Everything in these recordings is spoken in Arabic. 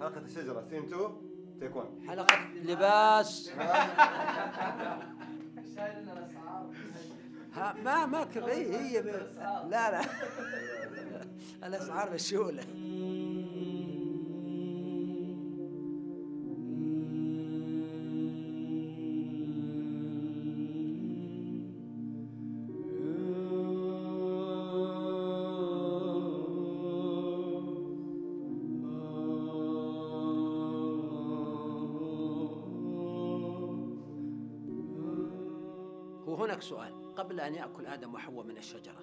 حلقة الشجرة سين 2 تيكون حلقة لباس ما ما هي هي. لا لا الاسعار مشهوله وهناك سؤال. قبل أن يأكل آدم وحواء من الشجرة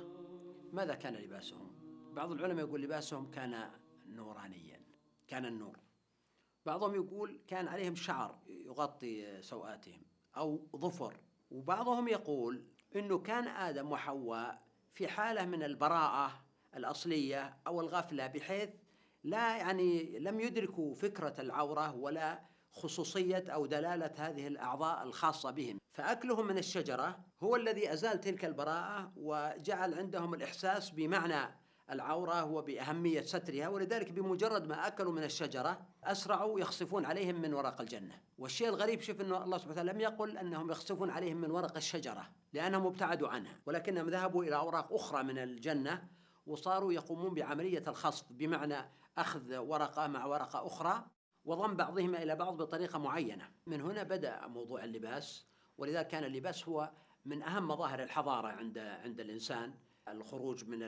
ماذا كان لباسهم؟ بعض العلماء يقول لباسهم كان نورانيا كان النور. بعضهم يقول كان عليهم شعر يغطي سوآتهم أو ظفر. وبعضهم يقول أنه كان آدم وحواء في حالة من البراءة الأصلية أو الغفلة بحيث لا يعني لم يدركوا فكرة العورة ولا خصوصية أو دلالة هذه الأعضاء الخاصة بهم. فأكلهم من الشجرة هو الذي أزال تلك البراءة وجعل عندهم الإحساس بمعنى العورة وبأهمية سترها ولذلك بمجرد ما أكلوا من الشجرة أسرعوا يخصفون عليهم من ورق الجنة. والشيء الغريب شوف أنه الله سبحانه وتعالى لم يقل أنهم يخصفون عليهم من ورق الشجرة لأنهم ابتعدوا عنها ولكنهم ذهبوا إلى أوراق أخرى من الجنة وصاروا يقومون بعملية الخصف بمعنى أخذ ورقة مع ورقة أخرى وضم بعضهما إلى بعض بطريقة معينة. من هنا بدأ موضوع اللباس ولذلك كان اللباس هو من أهم مظاهر الحضارة عند عند الإنسان. الخروج من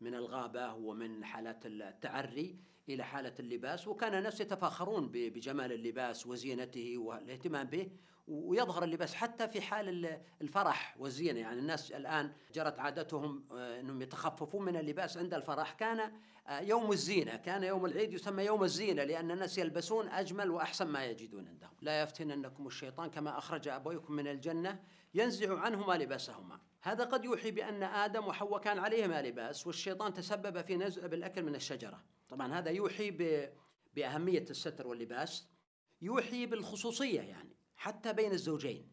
من الغابة ومن حالات التعري إلى حالة اللباس. وكان الناس يتفاخرون بجمال اللباس وزينته والاهتمام به. ويظهر اللباس حتى في حال ال- الفرح والزينة يعني الناس الآن جرت عادتهم آه، أنهم يتخففون من اللباس عند الفرح. كان آه، يوم الزينة كان يوم العيد يسمى يوم الزينة لأن الناس يلبسون أجمل وأحسن ما يجدون عندهم. لا يفتننكم الشيطان كما أخرج أبويكم من الجنة ينزع عنهما لباسهما. هذا قد يوحي بأن آدم وحواء كان عليهما لباس والشيطان تسبب في نزع بالأكل من الشجرة. طبعا هذا يوحي ب... بأهمية الستر واللباس يوحي بالخصوصية يعني. حتى بين الزوجين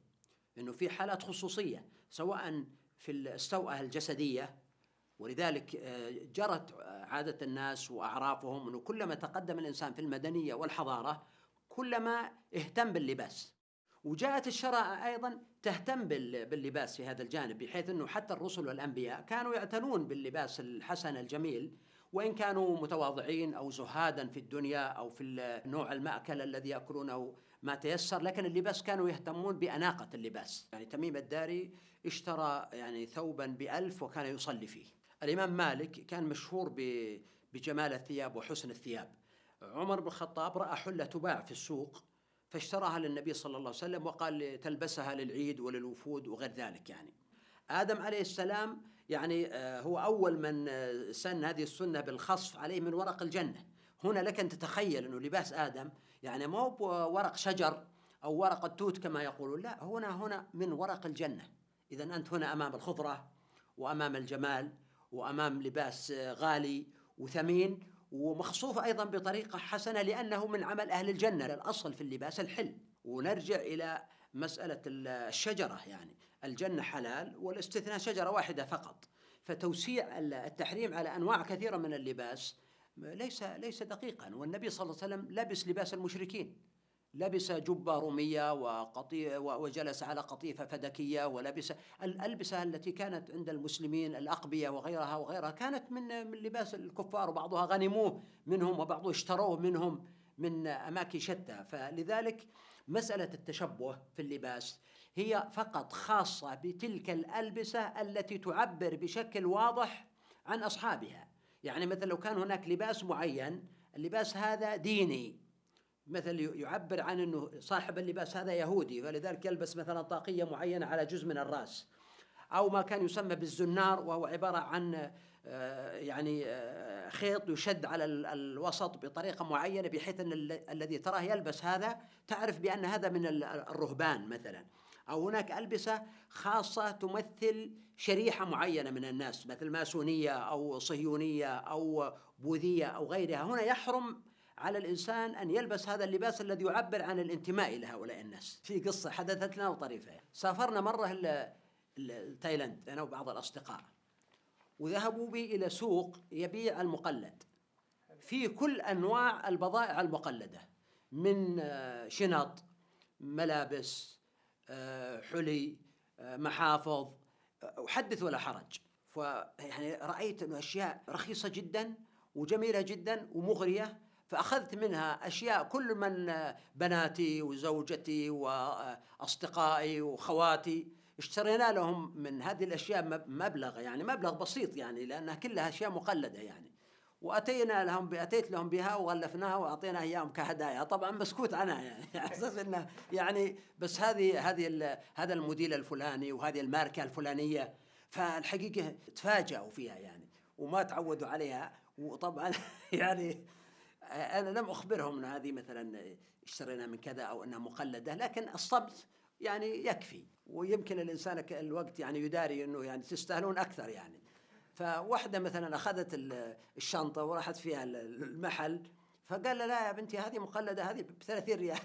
إنه في حالات خصوصية سواء في السوءة الجسدية ولذلك آه، جرت عادة الناس وأعرافهم إنه كلما تقدم الإنسان في المدنية والحضارة كلما اهتم باللباس. وجاءت الشرائع أيضا تهتم بال- باللباس في هذا الجانب بحيث إنه حتى الرسل والأنبياء كانوا يعتنون باللباس الحسن الجميل وإن كانوا متواضعين أو زهادا في الدنيا أو في نوع المأكل الذي يأكلونه ما تيسر لكن اللباس كانوا يهتمون بأناقة اللباس. يعني تميم الداري اشترى يعني ثوبا بألف وكان يصلي فيه. الإمام مالك كان مشهور بجمال الثياب وحسن الثياب. عمر بن الخطاب رأى حلة تباع في السوق فاشتراها للنبي صلى الله عليه وسلم وقال تلبسها للعيد وللوفود وغير ذلك يعني. آدم عليه السلام يعني آه، هو أول من آه، سن هذه السنة بالخصف عليه من ورق الجنة. هنا لك أن تتخيل أنه لباس آدم يعني ما هو ورق شجر أو ورق التوت كما يقولون لا هنا هنا من ورق الجنة. إذا أنت هنا أمام الخضرة وأمام الجمال وأمام لباس غالي وثمين ومخصوف أيضا بطريقة حسنة لأنه من عمل أهل الجنة. الأصل في اللباس الحل. ونرجع إلى مسألة الشجرة يعني. الجنة حلال والاستثناء شجرة واحدة فقط. فتوسيع التحريم على أنواع كثيرة من اللباس ليس ليس دقيقا. والنبي صلى الله عليه وسلم لبس لباس المشركين. لبس جبة رومية وقطي وجلس على قطيفة فدكية ولبس الألبسة التي كانت عند المسلمين الأقبية وغيرها وغيرها كانت من من لباس الكفار. وبعضها غنموه منهم وبعضه اشتروه منهم من أماكن شتى. فلذلك مسألة التشبه في اللباس هي فقط خاصة بتلك الألبسة التي تعبر بشكل واضح عن أصحابها. يعني مثلا لو كان هناك لباس معين اللباس هذا ديني. مثل يعبر عن إنه صاحب اللباس هذا يهودي فلذلك يلبس مثلا طاقية معينة على جزء من الرأس. أو ما كان يسمى بالزنار وهو عبارة عن آه، يعني آه، خيط يشد على ال- الوسط بطريقة معينة بحيث إن ال- الذي تراه يلبس هذا تعرف بأن هذا من ال- الرهبان مثلا. أو هناك ألبسة خاصة تمثل شريحة معينة من الناس مثل ماسونية أو صهيونية أو بوذية أو غيرها هنا يحرم على الإنسان أن يلبس هذا اللباس الذي يعبر عن الانتماء إلى هؤلاء الناس. في قصة حدثت لنا وطريفة، سافرنا ال- تايلاند أنا وبعض الأصدقاء. وذهبوا بي إلى سوق يبيع المقلد. في كل أنواع البضائع المقلدة من آه، شنط ملابس حلي محافظ وحدث ولا حرج. فيعني رأيت إنه أشياء رخيصة جدا وجميلة جدا ومغرية فأخذت منها أشياء كل من بناتي وزوجتي وأصدقائي وخواتي. اشترينا لهم من هذه الأشياء مبلغ يعني مبلغ بسيط يعني لأنها كلها أشياء مقلدة يعني. وأتينا لهم أتيت لهم بها وغلفناها واعطينا إياهم كهدايا. طبعا مسكوت عنها يعني. على أساس إنه يعني بس هذه هذه هذا الموديل الفلاني وهذه الماركة الفلانية. فالحقيقة تفاجئوا فيها يعني وما تعودوا عليها. وطبعا يعني أنا لم أخبرهم إن هذه مثلا اشترينا من كذا أو إنها مقلدة. لكن الصمت يعني يكفي. ويمكن الإنسان الوقت يعني يداري إنه يعني تستاهلون أكثر يعني. فواحدة مثلا أخذت الشنطة وراحت فيها المحل فقال لها لا يا بنتي هذه مقلدة هذه ب 30 ريال.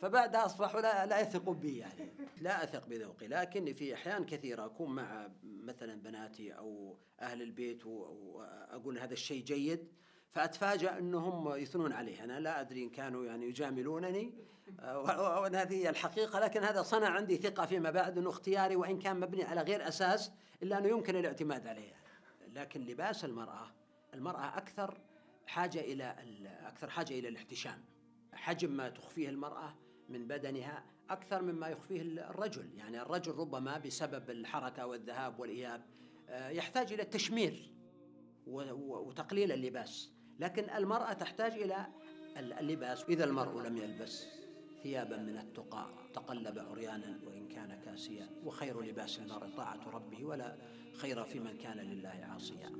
فبعدها أصبحوا لا لا يثقون بي يعني. لا أثق بذوقي لكن في أحيان كثيرة أكون مع مثلا بناتي أو أهل البيت واقول هذا الشيء جيد. فأتفاجأ أنهم يثنون عليه. أنا لا أدري إن كانوا يعني يجاملونني وان هذه الحقيقة لكن هذا صنع عندي ثقة فيما بعد إنه اختياري وإن كان مبني على غير أساس إلا أنه يمكن الاعتماد عليه. لكن لباس المرأة المرأة أكثر حاجة إلى أكثر حاجة إلى الاحتشام. حجم ما تخفيه المرأة من بدنها أكثر مما يخفيه الرجل. يعني الرجل ربما بسبب الحركة والذهاب والإياب آه، يحتاج إلى التشمير وتقليل اللباس. لكن المرأة تحتاج إلى اللباس. إذا المرء لم يلبس ثيابا من التقى تقلب عريانا وإن كان كاسيا وخير لباس المرء طاعة ربه ولا خير في من كان لله عاصيا.